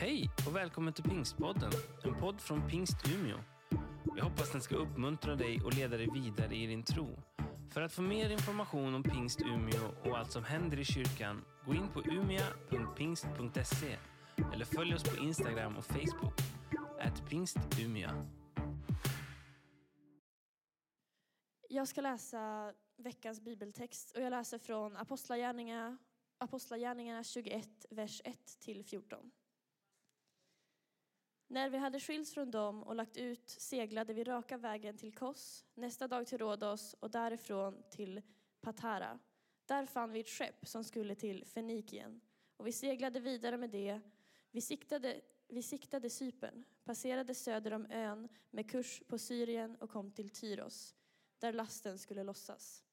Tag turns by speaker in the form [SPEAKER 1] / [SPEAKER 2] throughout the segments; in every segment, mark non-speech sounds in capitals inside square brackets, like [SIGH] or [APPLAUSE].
[SPEAKER 1] Hej och välkommen till Pingstpodden, en podd från Pingst Umeå. Jag hoppas den ska uppmuntra dig och leda dig vidare i din tro. För att få mer information om Pingst Umeå och allt som händer i kyrkan, gå in på umia.pingst.se eller följ oss på Instagram och Facebook, at pingstumia.
[SPEAKER 2] Jag ska läsa veckans bibeltext och jag läser från Apostlagärningarna, Apostlagärningarna 21, vers 1 till 14. När vi hade skilts från dem och lagt ut seglade vi raka vägen till Kos, nästa dag till Rhodos och därifrån till Patara. Där fann vi ett skepp som skulle till Fenikien och vi seglade vidare med det. Vi siktade, vi siktade Cypern, passerade söder om ön med kurs på Syrien och kom till Tyros, där lasten skulle lossas.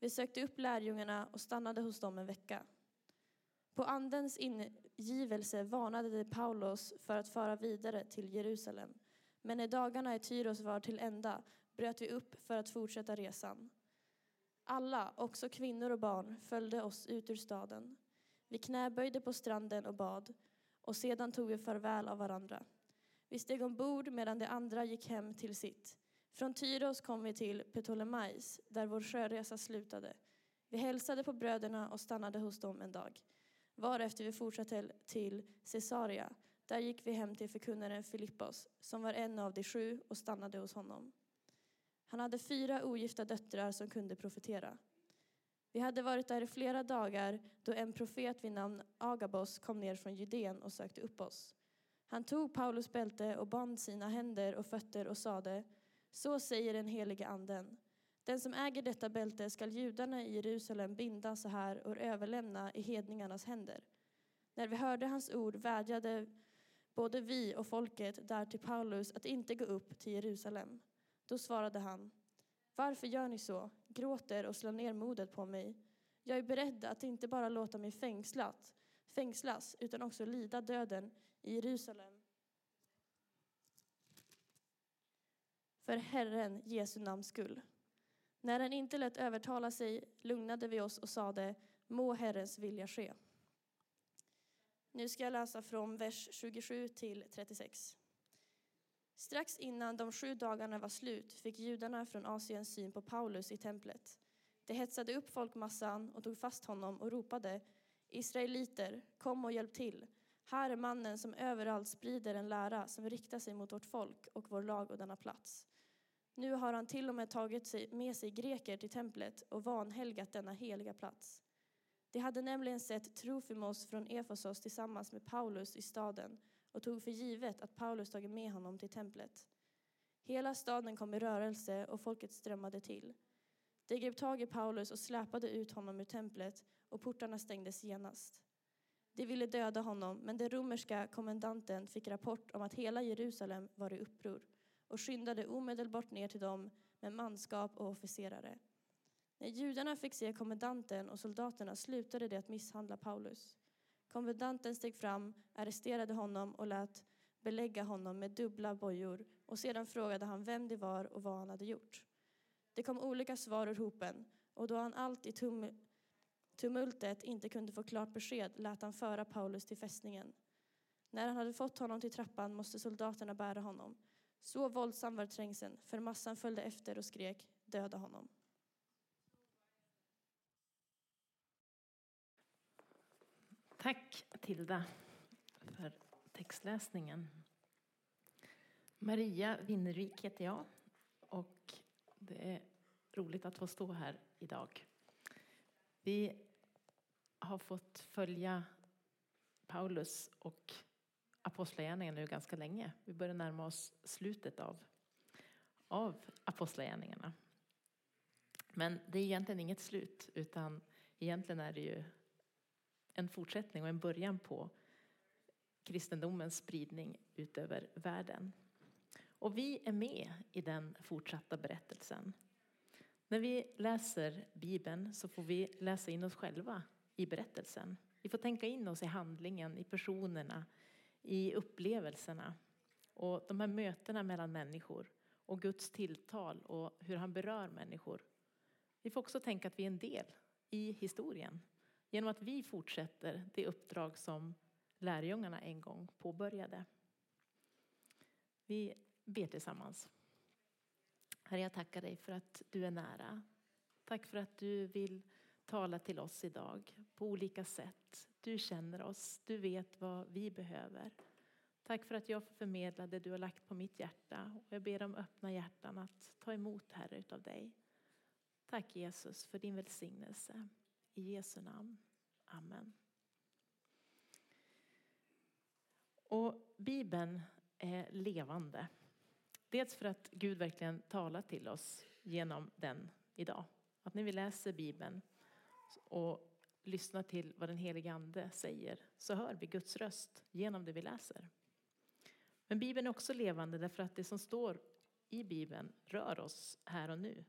[SPEAKER 2] Vi sökte upp lärjungarna och stannade hos dem en vecka. På andens ingivelse varnade de Paulus för att föra vidare till Jerusalem. Men när dagarna i Tyros var till ända bröt vi upp för att fortsätta resan. Alla, också kvinnor och barn, följde oss ut ur staden. Vi knäböjde på stranden och bad och sedan tog vi farväl av varandra. Vi steg ombord medan de andra gick hem till sitt. Från Tyros kom vi till Ptolemais där vår sjöresa slutade. Vi hälsade på bröderna och stannade hos dem en dag varefter vi fortsatte till Caesarea. Där gick vi hem till förkunnaren Filippos, som var en av de sju, och stannade hos honom. Han hade fyra ogifta döttrar som kunde profetera. Vi hade varit där i flera dagar då en profet vid namn Agabos kom ner från Judeen och sökte upp oss. Han tog Paulus bälte och band sina händer och fötter och sade, så säger den helige anden. Den som äger detta bälte skall judarna i Jerusalem binda så här och överlämna i hedningarnas händer. När vi hörde hans ord vädjade både vi och folket där till Paulus att inte gå upp till Jerusalem. Då svarade han, varför gör ni så, gråter och slår ner modet på mig? Jag är beredd att inte bara låta mig fängslat, fängslas utan också lida döden i Jerusalem. För Herren Jesu namns skull. När han inte lät övertala sig lugnade vi oss och sade, må Herrens vilja ske. Nu ska jag läsa från vers 27 till 36. Strax innan de sju dagarna var slut fick judarna från Asien syn på Paulus i templet. De hetsade upp folkmassan och tog fast honom och ropade Israeliter, kom och hjälp till. Här är mannen som överallt sprider en lära som riktar sig mot vårt folk och vår lag och denna plats. Nu har han till och med tagit med sig greker till templet och vanhelgat denna heliga plats. De hade nämligen sett Trofimos från Efesos tillsammans med Paulus i staden och tog för givet att Paulus tagit med honom till templet. Hela staden kom i rörelse och folket strömmade till. De grep tag i Paulus och släpade ut honom ur templet och portarna stängdes genast. De ville döda honom, men den romerska kommendanten fick rapport om att hela Jerusalem var i uppror och skyndade omedelbart ner till dem med manskap och officerare. När judarna fick se kommendanten och soldaterna slutade de att misshandla Paulus. Kommendanten steg fram, arresterade honom och lät belägga honom med dubbla bojor och sedan frågade han vem det var och vad han hade gjort. Det kom olika svar ur hopen och då han allt i tum tumultet inte kunde få klart besked lät han föra Paulus till fästningen. När han hade fått honom till trappan måste soldaterna bära honom. Så våldsam var trängseln, för massan följde efter och skrek döda honom.
[SPEAKER 3] Tack Tilda för textläsningen. Maria Winnervik heter jag och det är roligt att få stå här idag. Vi har fått följa Paulus och Apostlagärningarna nu ganska länge. Vi börjar närma oss slutet av, av Apostlagärningarna. Men det är egentligen inget slut, utan egentligen är det ju en fortsättning och en början på kristendomens spridning ut över världen. Och vi är med i den fortsatta berättelsen. När vi läser Bibeln så får vi läsa in oss själva i berättelsen. Vi får tänka in oss i handlingen, i personerna, i upplevelserna och de här mötena mellan människor och Guds tilltal och hur han berör människor. Vi får också tänka att vi är en del i historien genom att vi fortsätter det uppdrag som lärjungarna en gång påbörjade. Vi ber tillsammans. Herre, jag tackar dig för att du är nära. Tack för att du vill tala till oss idag på olika sätt. Du känner oss, du vet vad vi behöver. Tack för att jag får förmedla det du har lagt på mitt hjärta. Och jag ber om öppna hjärtan att ta emot, Herre, utav dig. Tack Jesus för din välsignelse. I Jesu namn. Amen. Och Bibeln är levande. Dels för att Gud verkligen talar till oss genom den idag. Att när vi läser Bibeln och lyssnar till vad den helige Ande säger så hör vi Guds röst genom det vi läser. Men Bibeln är också levande därför att det som står i Bibeln rör oss här och nu.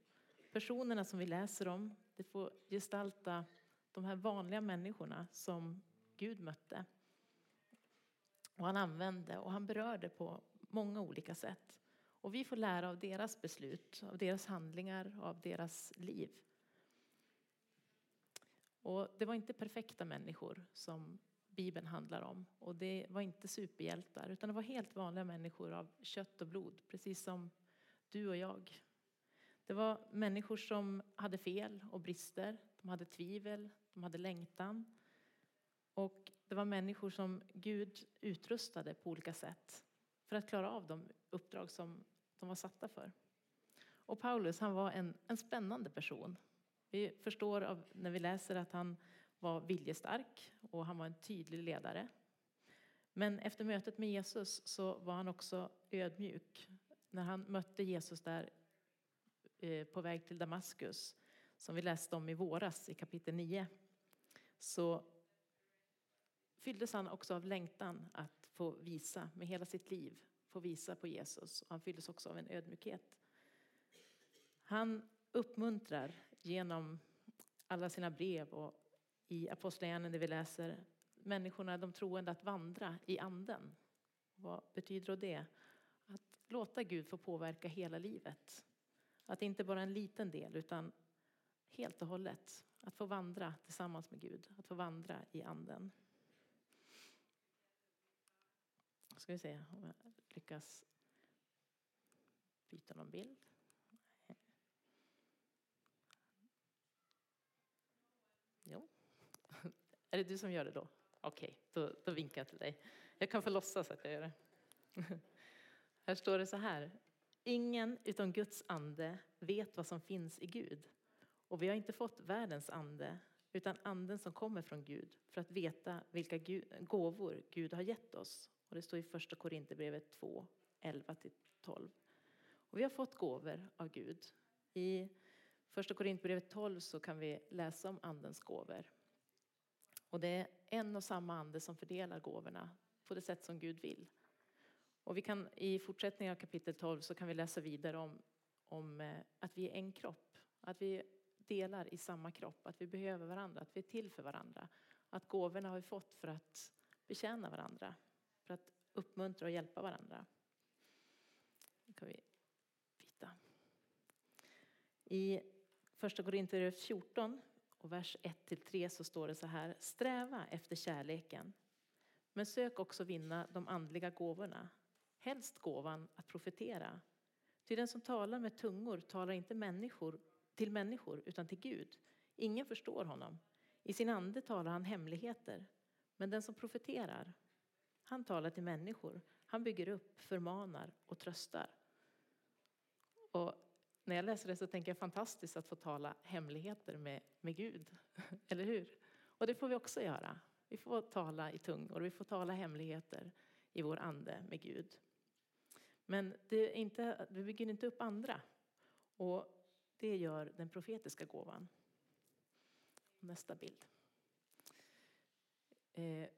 [SPEAKER 3] Personerna som vi läser om, det får gestalta de här vanliga människorna som Gud mötte. Och han använde och han berörde på många olika sätt. Och vi får lära av deras beslut, av deras handlingar, av deras liv. Och det var inte perfekta människor som Bibeln handlar om. Och det var inte superhjältar, utan det var helt vanliga människor av kött och blod, precis som du och jag. Det var människor som hade fel och brister, de hade tvivel, de hade längtan. Och det var människor som Gud utrustade på olika sätt för att klara av de uppdrag som de var satta för. Och Paulus han var en, en spännande person. Vi förstår av, när vi läser att han var viljestark och han var en tydlig ledare. Men efter mötet med Jesus så var han också ödmjuk. När han mötte Jesus där eh, på väg till Damaskus, som vi läste om i våras i kapitel 9, så fylldes han också av längtan att få visa med hela sitt liv, få visa på Jesus. Han fylldes också av en ödmjukhet. Han uppmuntrar genom alla sina brev och i Apostlagärningarna där vi läser människorna, de troende, att vandra i anden. Vad betyder då det? Att låta Gud få påverka hela livet. Att inte bara en liten del, utan helt och hållet. Att få vandra tillsammans med Gud, att få vandra i anden. Ska vi se om jag lyckas byta någon bild. Är det du som gör det då? Okej, okay, då, då vinkar jag till dig. Jag kan få låtsas att jag gör det. [LAUGHS] Här står det så här. Ingen utom Guds ande vet vad som finns i Gud. Och vi har inte fått världens ande, utan anden som kommer från Gud för att veta vilka gåvor Gud har gett oss. Och det står i första Korinthierbrevet 2, 11-12. Och vi har fått gåvor av Gud. I första Korinthierbrevet 12 så kan vi läsa om andens gåvor. Och det är en och samma ande som fördelar gåvorna på det sätt som Gud vill. Och vi kan, I fortsättningen av kapitel 12 så kan vi läsa vidare om, om eh, att vi är en kropp. Att vi delar i samma kropp, att vi behöver varandra, att vi är till för varandra. Att gåvorna har vi fått för att betjäna varandra, för att uppmuntra och hjälpa varandra. Nu kan vi byta. I första Korinthierbrevet 14 och vers 1-3 så står det så här. Sträva efter kärleken, men sök också vinna de andliga gåvorna. Helst gåvan att profetera. Till den som talar med tungor talar inte människor till människor utan till Gud. Ingen förstår honom. I sin ande talar han hemligheter. Men den som profeterar, han talar till människor. Han bygger upp, förmanar och tröstar. Och när jag läser det så tänker jag fantastiskt att få tala hemligheter med, med Gud. [LAUGHS] Eller hur? Och det får vi också göra. Vi får tala i tungor, vi får tala hemligheter i vår ande med Gud. Men det är inte, vi bygger inte upp andra. Och det gör den profetiska gåvan. Nästa bild. Eh,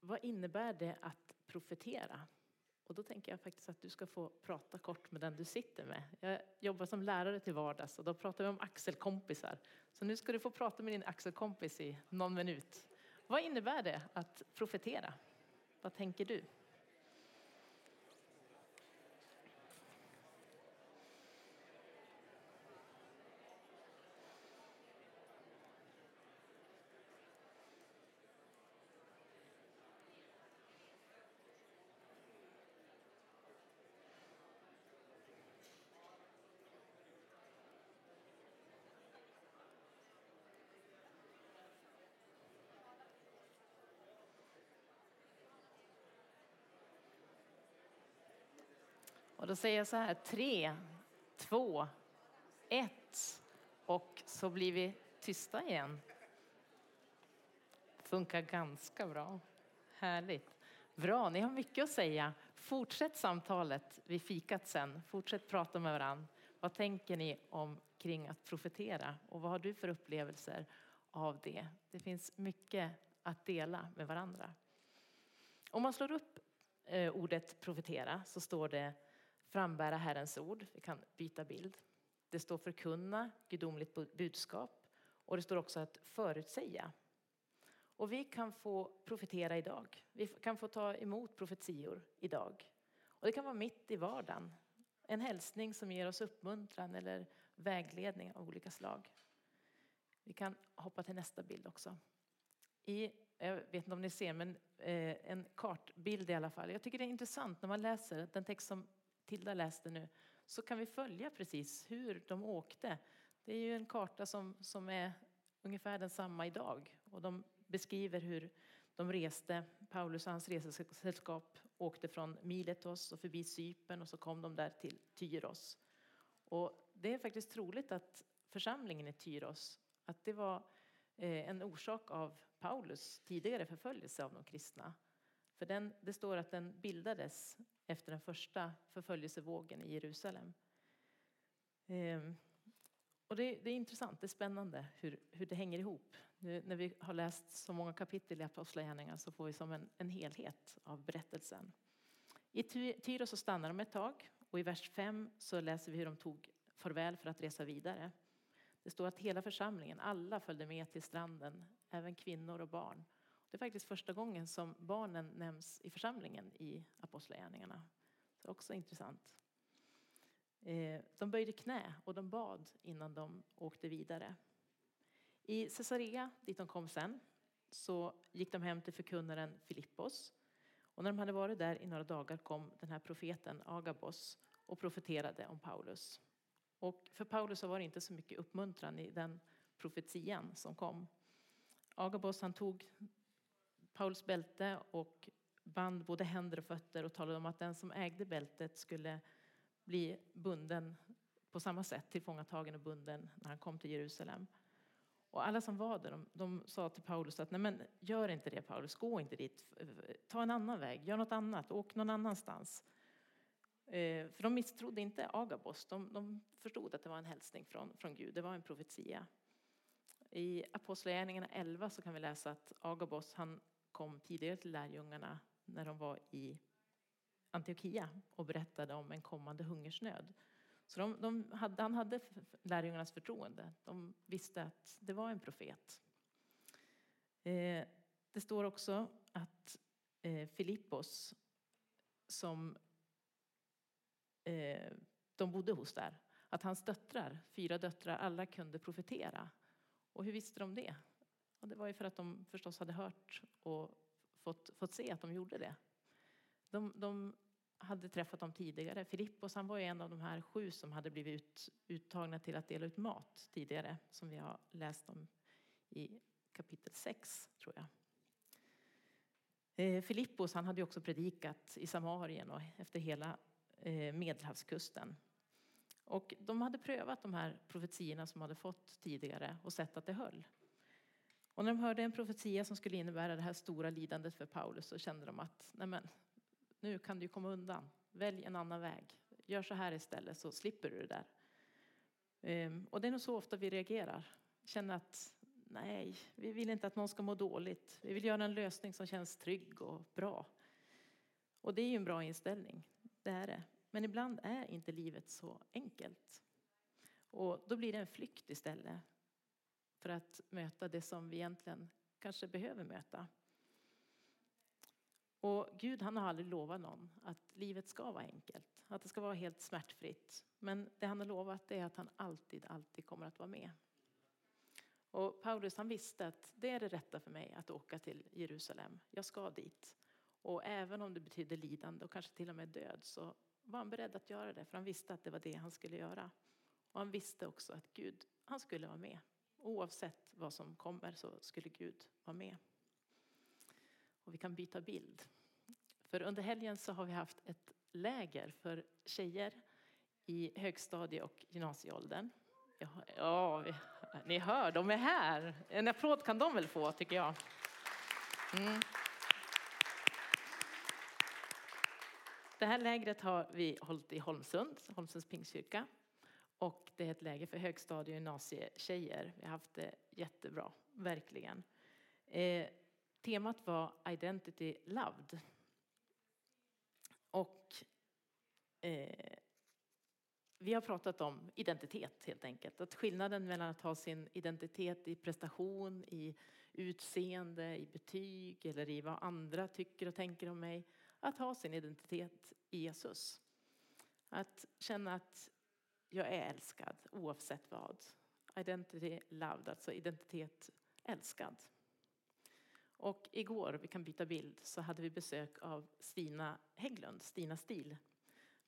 [SPEAKER 3] vad innebär det att profetera? Och då tänker jag faktiskt att du ska få prata kort med den du sitter med. Jag jobbar som lärare till vardags och då pratar vi om axelkompisar. Så nu ska du få prata med din axelkompis i någon minut. Vad innebär det att profetera? Vad tänker du? Då säger jag så här, tre, två, ett och så blir vi tysta igen. Funkar ganska bra. Härligt. Bra, ni har mycket att säga. Fortsätt samtalet vid fikat sen. Fortsätt prata med varandra. Vad tänker ni om kring att profetera och vad har du för upplevelser av det? Det finns mycket att dela med varandra. Om man slår upp eh, ordet profetera så står det frambära Herrens ord. Vi kan byta bild. Det står förkunna gudomligt budskap och det står också att förutsäga. Och vi kan få profetera idag. Vi kan få ta emot profetior idag. Och det kan vara mitt i vardagen. En hälsning som ger oss uppmuntran eller vägledning av olika slag. Vi kan hoppa till nästa bild också. I, jag vet inte om ni ser, men eh, en kartbild i alla fall. Jag tycker det är intressant när man läser den text som Tilda läste nu så kan vi följa precis hur de åkte. Det är ju en karta som, som är ungefär densamma idag och de beskriver hur de reste, Paulus och hans resesällskap åkte från Miletos och förbi Cypern och så kom de där till Tyros. Och det är faktiskt troligt att församlingen i Tyros, att det var eh, en orsak av Paulus tidigare förföljelse av de kristna. För den, det står att den bildades efter den första förföljelsevågen i Jerusalem. Ehm, och det, det, är intressant, det är spännande hur, hur det hänger ihop. Nu, när vi har läst så många kapitel i Apostlagärningarna så får vi som en, en helhet av berättelsen. I Tyros så stannar de ett tag och i vers 5 så läser vi hur de tog farväl för att resa vidare. Det står att hela församlingen, alla följde med till stranden, även kvinnor och barn. Det är faktiskt första gången som barnen nämns i församlingen i Apostlagärningarna. Så också intressant. Eh, de böjde knä och de bad innan de åkte vidare. I Caesarea, dit de kom sen, så gick de hem till förkunnaren Filippos. Och när de hade varit där i några dagar kom den här profeten Agabos och profeterade om Paulus. Och för Paulus var det inte så mycket uppmuntran i den profetian som kom. Agabos han tog Paulus bälte och band både händer och fötter och talade om att den som ägde bältet skulle bli bunden på samma sätt, tillfångatagen och bunden när han kom till Jerusalem. Och alla som var där, de, de sa till Paulus att nej men gör inte det Paulus, gå inte dit, ta en annan väg, gör något annat, åk någon annanstans. Eh, för de misstrodde inte Agabos, de, de, förstod att det var en hälsning från, från Gud, det var en profetia. I Apostlagärningarna 11 så kan vi läsa att Agabos han kom tidigare till lärjungarna när de var i Antiochia och berättade om en kommande hungersnöd. Så de, de hade, han hade lärjungarnas förtroende. De visste att det var en profet. Eh, det står också att eh, Filippos, som eh, de bodde hos där, att hans döttrar, fyra döttrar, alla kunde profetera. Och hur visste de det? Och det var ju för att de förstås hade hört och fått, fått se att de gjorde det. De, de hade träffat dem tidigare. Filippos han var ju en av de här sju som hade blivit ut, uttagna till att dela ut mat tidigare, som vi har läst om i kapitel 6, tror jag. Eh, Filippos han hade också predikat i Samarien och efter hela eh, Medelhavskusten. Och de hade prövat de här profetierna som hade fått tidigare och sett att det höll. Och när de hörde en profetia som skulle innebära det här stora lidandet för Paulus så kände de att nej men, nu kan du komma undan. Välj en annan väg. Gör så här istället så slipper du det där. Ehm, och det är nog så ofta vi reagerar. Känner att nej, vi vill inte att någon ska må dåligt. Vi vill göra en lösning som känns trygg och bra. Och det är ju en bra inställning. Det är det. Men ibland är inte livet så enkelt. Och då blir det en flykt istället för att möta det som vi egentligen kanske behöver möta. Och Gud han har aldrig lovat någon att livet ska vara enkelt, att det ska vara helt smärtfritt. Men det han har lovat är att han alltid, alltid kommer att vara med. Och Paulus han visste att det är det rätta för mig att åka till Jerusalem. Jag ska dit. Och även om det betydde lidande och kanske till och med död så var han beredd att göra det för han visste att det var det han skulle göra. Och han visste också att Gud, han skulle vara med. Oavsett vad som kommer så skulle Gud vara med. Och vi kan byta bild. För under helgen så har vi haft ett läger för tjejer i högstadie och gymnasieåldern. Ja, ja, ni hör, de är här. En applåd kan de väl få, tycker jag. Mm. Det här lägret har vi hållit i Holmsund, Holmsunds pingstkyrka. Och det är ett läger för högstadie och gymnasietjejer. Vi har haft det jättebra, verkligen. Eh, temat var Identity Loved. Och eh, vi har pratat om identitet helt enkelt. Att skillnaden mellan att ha sin identitet i prestation, i utseende, i betyg eller i vad andra tycker och tänker om mig. Att ha sin identitet i Jesus. Att känna att jag är älskad oavsett vad. Identity loved, alltså identitet älskad. Och igår, vi kan byta bild, så hade vi besök av Stina Hägglund, Stina Stil,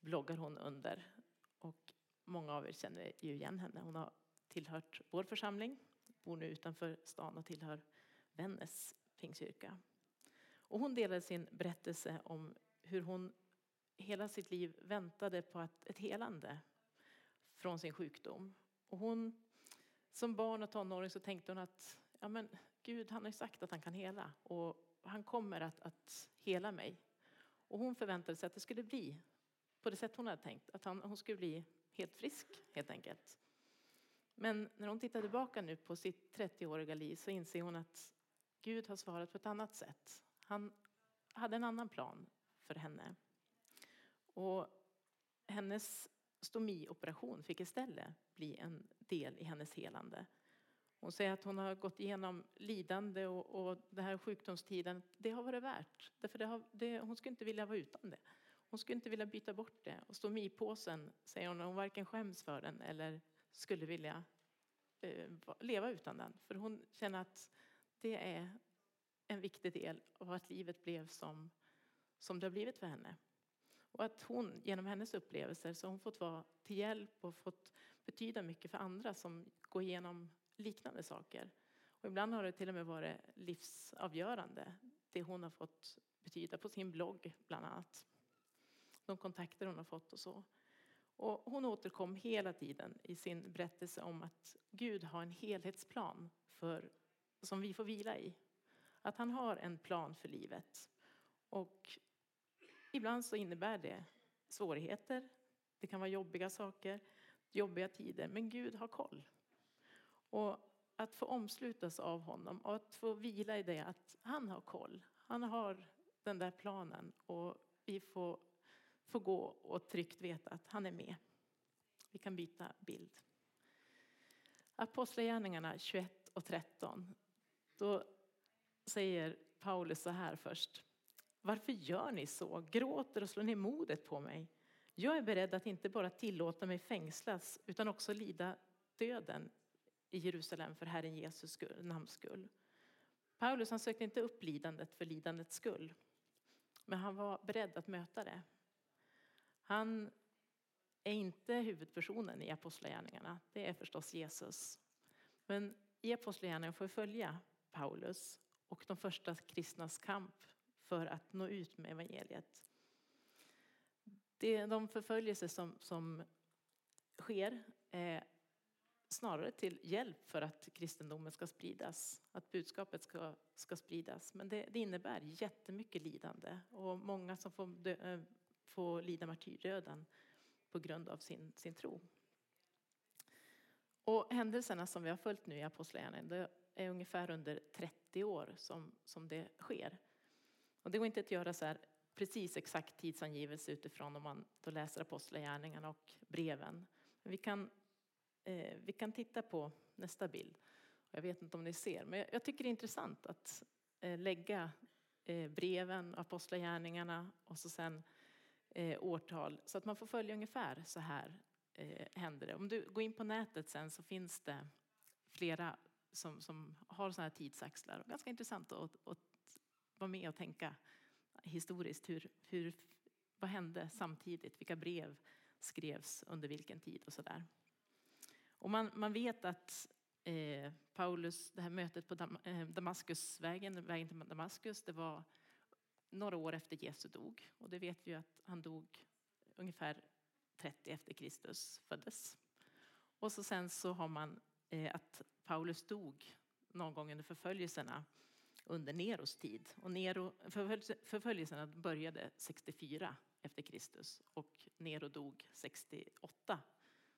[SPEAKER 3] bloggar hon under. Och många av er känner ju igen henne. Hon har tillhört vår församling, bor nu utanför stan och tillhör Vännäs pingstkyrka. Och hon delade sin berättelse om hur hon hela sitt liv väntade på att ett helande från sin sjukdom. Och hon, som barn och tonåring så tänkte hon att ja men, Gud han har ju sagt att han kan hela och han kommer att, att hela mig. Och hon förväntade sig att det skulle bli på det sätt hon hade tänkt, att han, hon skulle bli helt frisk helt enkelt. Men när hon tittar tillbaka nu på sitt 30-åriga liv så inser hon att Gud har svarat på ett annat sätt. Han hade en annan plan för henne. Och hennes stomioperation fick istället bli en del i hennes helande. Hon säger att hon har gått igenom lidande och, och den här sjukdomstiden, det har varit värt. Därför det har, det, hon skulle inte vilja vara utan det. Hon skulle inte vilja byta bort det. Och stomipåsen, säger hon, hon varken skäms för den eller skulle vilja eh, leva utan den. För hon känner att det är en viktig del av att livet blev som, som det har blivit för henne. Och att hon genom hennes upplevelser så har hon fått vara till hjälp och fått betyda mycket för andra som går igenom liknande saker. Och ibland har det till och med varit livsavgörande, det hon har fått betyda på sin blogg bland annat. De kontakter hon har fått och så. Och hon återkom hela tiden i sin berättelse om att Gud har en helhetsplan för, som vi får vila i. Att han har en plan för livet. Och ibland så innebär det svårigheter. Det kan vara jobbiga saker, jobbiga tider. Men Gud har koll. Och att få omslutas av honom och att få vila i det att han har koll. Han har den där planen och vi får, får gå och tryggt veta att han är med. Vi kan byta bild. Apostlagärningarna 21 och 13. Då säger Paulus så här först. Varför gör ni så? Gråter och slår ni modet på mig? Jag är beredd att inte bara tillåta mig fängslas utan också lida döden i Jerusalem för Herren Jesus namns skull. Paulus han sökte inte upp lidandet för lidandets skull. Men han var beredd att möta det. Han är inte huvudpersonen i Apostlagärningarna. Det är förstås Jesus. Men i Apostlagärningarna får vi följa Paulus och de första kristnas kamp för att nå ut med evangeliet. Det är de förföljelser som, som sker är snarare till hjälp för att kristendomen ska spridas, att budskapet ska, ska spridas. Men det, det innebär jättemycket lidande och många som får, dö, eh, får lida martyrdöden på grund av sin, sin tro. Och händelserna som vi har följt nu i Apostlagärningarna, det är ungefär under 30 år som, som det sker. Och det går inte att göra så här precis exakt tidsangivelse utifrån om man då läser Apostlagärningarna och breven. Men vi kan Eh, vi kan titta på nästa bild. Jag vet inte om ni ser, men jag tycker det är intressant att eh, lägga eh, breven, apostlagärningarna och så sen eh, årtal så att man får följa ungefär så här eh, händer det. Om du går in på nätet sen så finns det flera som, som har sådana här tidsaxlar. Ganska intressant att, att vara med och tänka historiskt. Hur, hur, vad hände samtidigt? Vilka brev skrevs under vilken tid och sådär. Och man, man vet att eh, Paulus, det här mötet på Dam, eh, Damaskusvägen, vägen till Damaskus, det var några år efter Jesu dog. Och det vet vi ju att han dog ungefär 30 efter Kristus föddes. Och så sen så har man eh, att Paulus dog någon gång under förföljelserna under Neros tid. Och Nero, förföljelserna började 64 efter Kristus och Nero dog 68.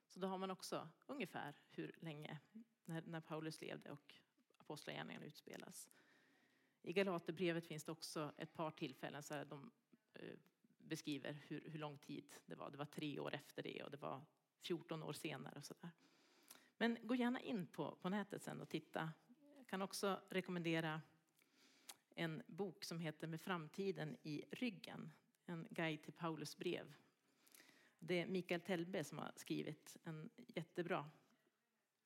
[SPEAKER 3] Så då har man också ungefär hur länge när, när Paulus levde och apostlagärningarna utspelas. I Galaterbrevet finns det också ett par tillfällen så de eh, beskriver hur, hur lång tid det var. Det var tre år efter det och det var 14 år senare. Och så där. Men gå gärna in på, på nätet sen och titta. Jag kan också rekommendera en bok som heter Med framtiden i ryggen. En guide till Paulus brev. Det är Mikael Telbe som har skrivit en jättebra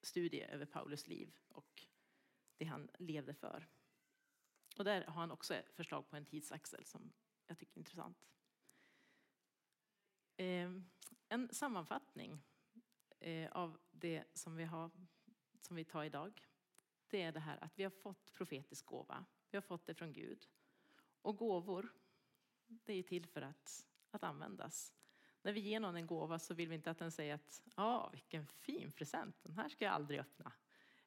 [SPEAKER 3] studie över Paulus liv och det han levde för. Och där har han också förslag på en tidsaxel som jag tycker är intressant. Ehm, en sammanfattning eh, av det som vi, har, som vi tar idag. Det är det här att vi har fått profetisk gåva. Vi har fått det från Gud. Och gåvor, det är till för att, att användas. När vi ger någon en gåva så vill vi inte att den säger att ja, vilken fin present, den här ska jag aldrig öppna.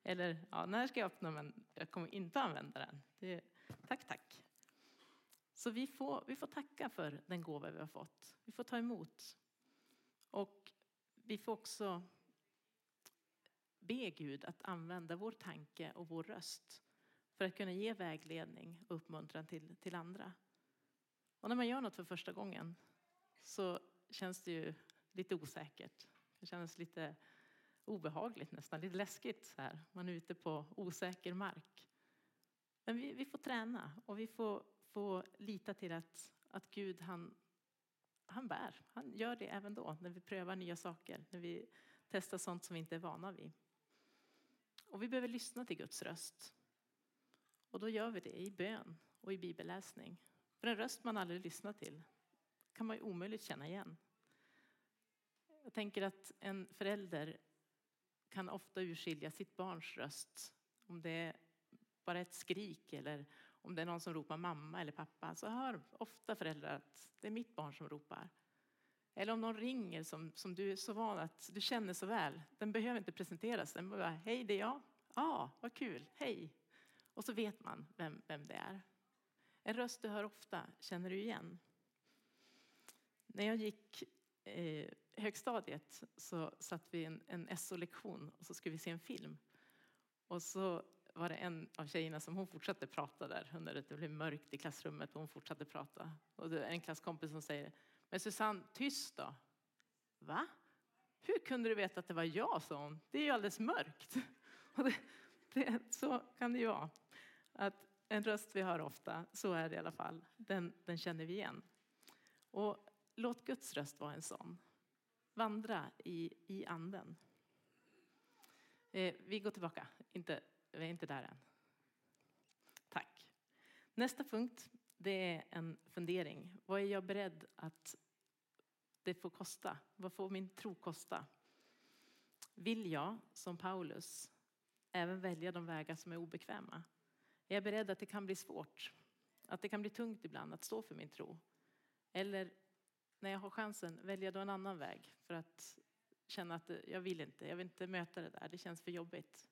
[SPEAKER 3] Eller ja, den här ska jag öppna men jag kommer inte använda den. Det, tack, tack. Så vi får, vi får tacka för den gåva vi har fått. Vi får ta emot. Och vi får också be Gud att använda vår tanke och vår röst för att kunna ge vägledning och uppmuntran till, till andra. Och när man gör något för första gången så känns det ju lite osäkert. Det känns lite obehagligt nästan, lite läskigt så här. Man är ute på osäker mark. Men vi, vi får träna och vi får, får lita till att, att Gud han, han bär. Han gör det även då när vi prövar nya saker, när vi testar sånt som vi inte är vana vid. Och vi behöver lyssna till Guds röst. Och då gör vi det i bön och i bibelläsning. För en röst man aldrig lyssnat till kan man ju omöjligt känna igen. Jag tänker att en förälder kan ofta urskilja sitt barns röst. Om det är bara ett skrik eller om det är någon som ropar mamma eller pappa så hör ofta föräldrar att det är mitt barn som ropar. Eller om någon ringer som, som du är så van att du känner så väl. Den behöver inte presenteras. Den bara, hej det är jag. Ja, ah, vad kul, hej. Och så vet man vem, vem det är. En röst du hör ofta känner du igen. När jag gick eh, högstadiet så satt vi en, en SO-lektion och så skulle vi se en film. Och så var det en av tjejerna som hon fortsatte prata där under det blev mörkt i klassrummet och hon fortsatte prata. Och det är en klasskompis som säger, men Susanne, tyst då. Va? Hur kunde du veta att det var jag, sa hon. Det är ju alldeles mörkt. [LAUGHS] Och det, det, så kan det ju vara. Att en röst vi hör ofta, så är det i alla fall, den, den känner vi igen. Och låt Guds röst vara en sån. Vandra i, i anden. Eh, vi går tillbaka, inte, vi är inte där än. Tack. Nästa punkt, det är en fundering. Vad är jag beredd att det får kosta? Vad får min tro kosta? Vill jag, som Paulus, även välja de vägar som är obekväma? Är jag beredd att det kan bli svårt? Att det kan bli tungt ibland att stå för min tro? Eller när jag har chansen, välja då en annan väg för att känna att jag vill inte, jag vill inte möta det där, det känns för jobbigt.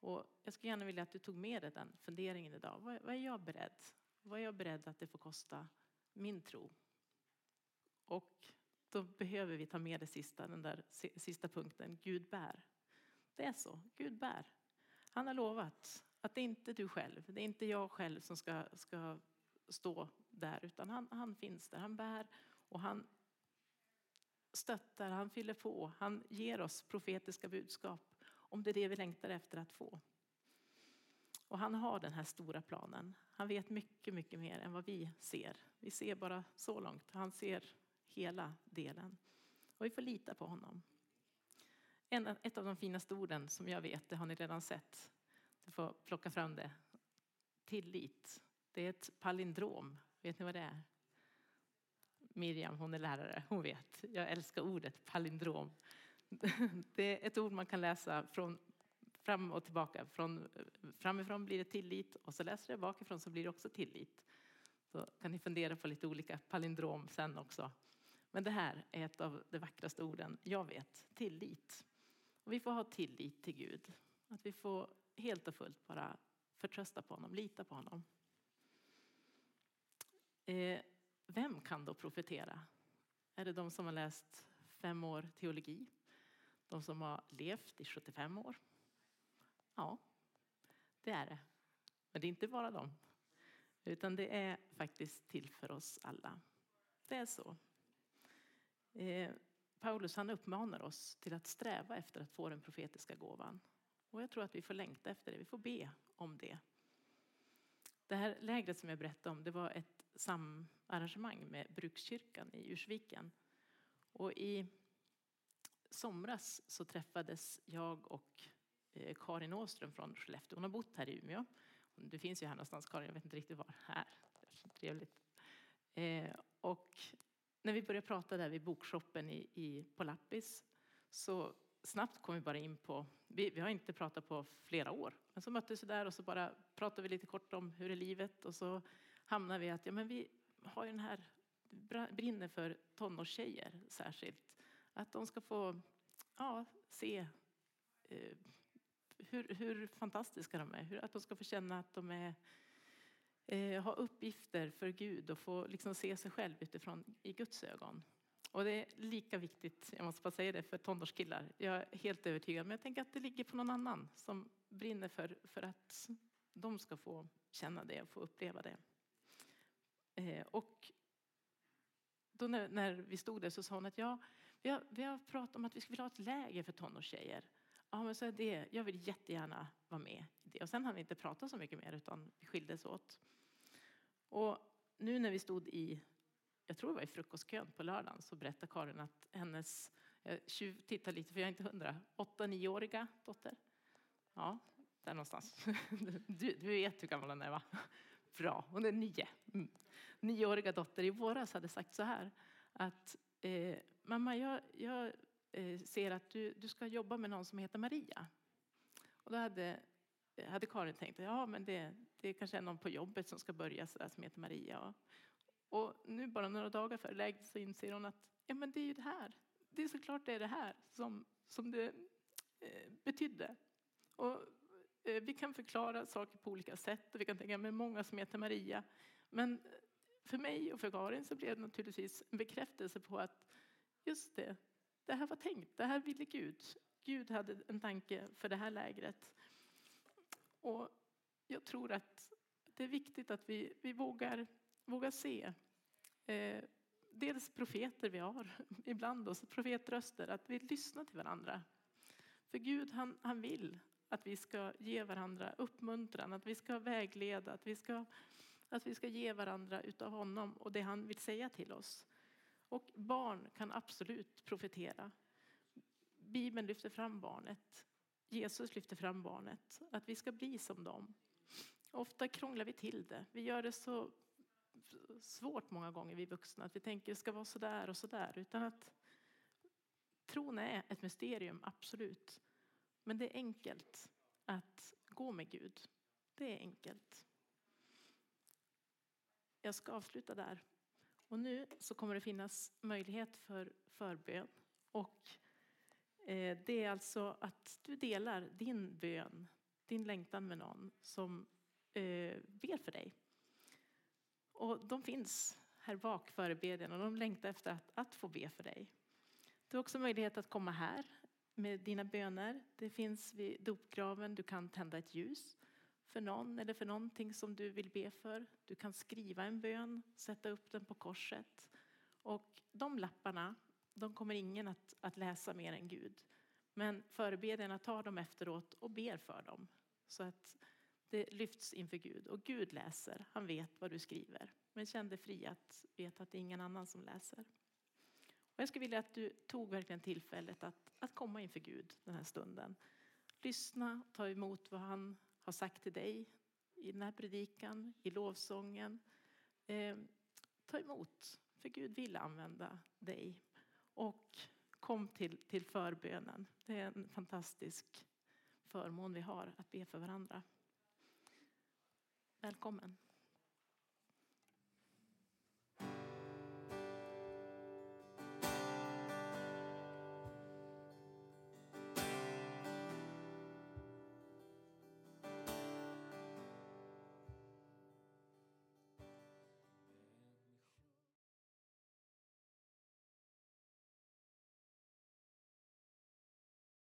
[SPEAKER 3] Och jag skulle gärna vilja att du tog med dig den funderingen idag. Vad, vad är jag beredd? Vad är jag beredd att det får kosta min tro? Och då behöver vi ta med det sista, den där sista punkten, Gud bär. Det är så, Gud bär. Han har lovat att det är inte du själv, det är inte jag själv som ska, ska stå där, utan han, han finns där. Han bär och han stöttar, han fyller på, han ger oss profetiska budskap om det är det vi längtar efter att få. Och han har den här stora planen. Han vet mycket, mycket mer än vad vi ser. Vi ser bara så långt. Han ser hela delen. Och vi får lita på honom. En, ett av de finaste orden som jag vet, det har ni redan sett. Du får plocka fram det. Tillit. Det är ett palindrom. Vet ni vad det är? Miriam, hon är lärare, hon vet. Jag älskar ordet palindrom. [LAUGHS] Det är ett ord man kan läsa från fram och tillbaka. Från, framifrån blir det tillit och så läser det bakifrån så blir det också tillit. Så kan ni fundera på lite olika palindrom sen också. Men det här är ett av de vackraste orden jag vet, tillit. Och vi får ha tillit till Gud. Att vi får helt och fullt bara förtrösta på honom, lita på honom. Eh, vem kan då profetera? Är det de som har läst fem år teologi? De som har levt i 75 år? Ja, det är det. Men det är inte bara dem. Utan det är faktiskt till för oss alla. Det är så. Eh, Paulus han uppmanar oss till att sträva efter att få den profetiska gåvan. Och jag tror att vi får längta efter det, vi får be om det. Det här lägret som jag berättade om det var ett samarrangemang med Brukskyrkan i Ursviken. Och i somras så träffades jag och eh, Karin Åström från Skellefteå. Hon har bott här i Umeå. Du finns ju här någonstans Karin, jag vet inte riktigt var. Här. Trevligt. Eh, och när vi började prata där vid bokshoppen i, i, på Lappis så snabbt kom vi bara in på, vi, vi har inte pratat på flera år, men så möttes vi där och så bara pratade vi lite kort om hur är livet och så hamnade vi att ja, men vi har ju den här, brinner för tonårstjejer särskilt. Att de ska få ja, se eh, hur, hur, fantastiska de är, hur, att de ska få känna att de är eh, ha uppgifter för Gud och få liksom se sig själv utifrån i Guds ögon. Och det är lika viktigt, jag måste bara säga det, för tonårskillar. Jag är helt övertygad, men jag tänker att det ligger på någon annan som brinner för, för att de ska få känna det och få uppleva det. Eh, och då när, när, vi stod där så sa hon att ja, vi har, vi har pratat om att vi skulle vilja ha ett läger för tonårstjejer. Ja, men så är det, jag vill jättegärna vara med i det. Och sen hann vi inte prata så mycket mer utan vi skildes åt. Och nu när vi stod i, jag tror det var i frukostkön på lördagen, så berättade Karin att hennes, jag tittar lite för jag är inte hundra, åtta, nioåriga dotter. Ja, där någonstans. [LAUGHS] Du, du vet hur gammal hon är va? Bra, hon är nio. Mm. Nioåriga dotter i våras hade sagt så här att eh, mamma, jag, jag eh, ser att du, du ska jobba med någon som heter Maria. Och då hade hade Karin tänkt ja, men det, det kanske är någon på jobbet som ska börja så där, som heter Maria. Och nu bara några dagar före läget så inser hon att ja, men det är ju det här. Det är såklart det är det här som, som det eh, betydde. Och, eh, vi kan förklara saker på olika sätt och vi kan tänka med många som heter Maria. Men för mig och för Karin så blev det naturligtvis en bekräftelse på att just det, det här var tänkt, det här ville Gud. Gud hade en tanke för det här lägret. Och jag tror att det är viktigt att vi, vi vågar, Våga se eh, dels profeter vi har [LAUGHS] ibland oss, profetröster, att vi lyssnar till varandra. För Gud han, han vill att vi ska ge varandra uppmuntran, att vi ska vägleda, att vi ska, att vi ska ge varandra utav honom och det han vill säga till oss. Och barn kan absolut profetera. Bibeln lyfter fram barnet. Jesus lyfter fram barnet, att vi ska bli som dem. Ofta krånglar vi till det. Vi gör det så svårt många gånger, vi vuxna, att vi tänker det ska vara så där och så där. Utan att tron är ett mysterium, absolut. Men det är enkelt att gå med Gud. Det är enkelt. Jag ska avsluta där. Och nu så kommer det finnas möjlighet för förbön. Och eh, det är alltså att du delar din bön, din längtan med någon som eh, ber för dig. Och de finns här bak, förebedjan, och de längtar efter att, att få be för dig. Du har också möjlighet att komma här med dina böner. Det finns vid dopgraven, du kan tända ett ljus för någon eller för någonting som du vill be för. Du kan skriva en bön, sätta upp den på korset. Och de lapparna de kommer ingen att, att läsa mer än Gud. Men förebedjarna tar dem efteråt och ber för dem. Så att det lyfts inför Gud. Och Gud läser, han vet vad du skriver. Men känn dig fri att veta att det är ingen annan som läser. Och jag skulle vilja att du tog verkligen tillfället att, att komma inför Gud den här stunden. Lyssna, ta emot vad han har sagt till dig i den här predikan, i lovsången. Eh, ta emot, för Gud vill använda dig och kom till, till förbönen. Det är en fantastisk förmån vi har att be för varandra. Välkommen.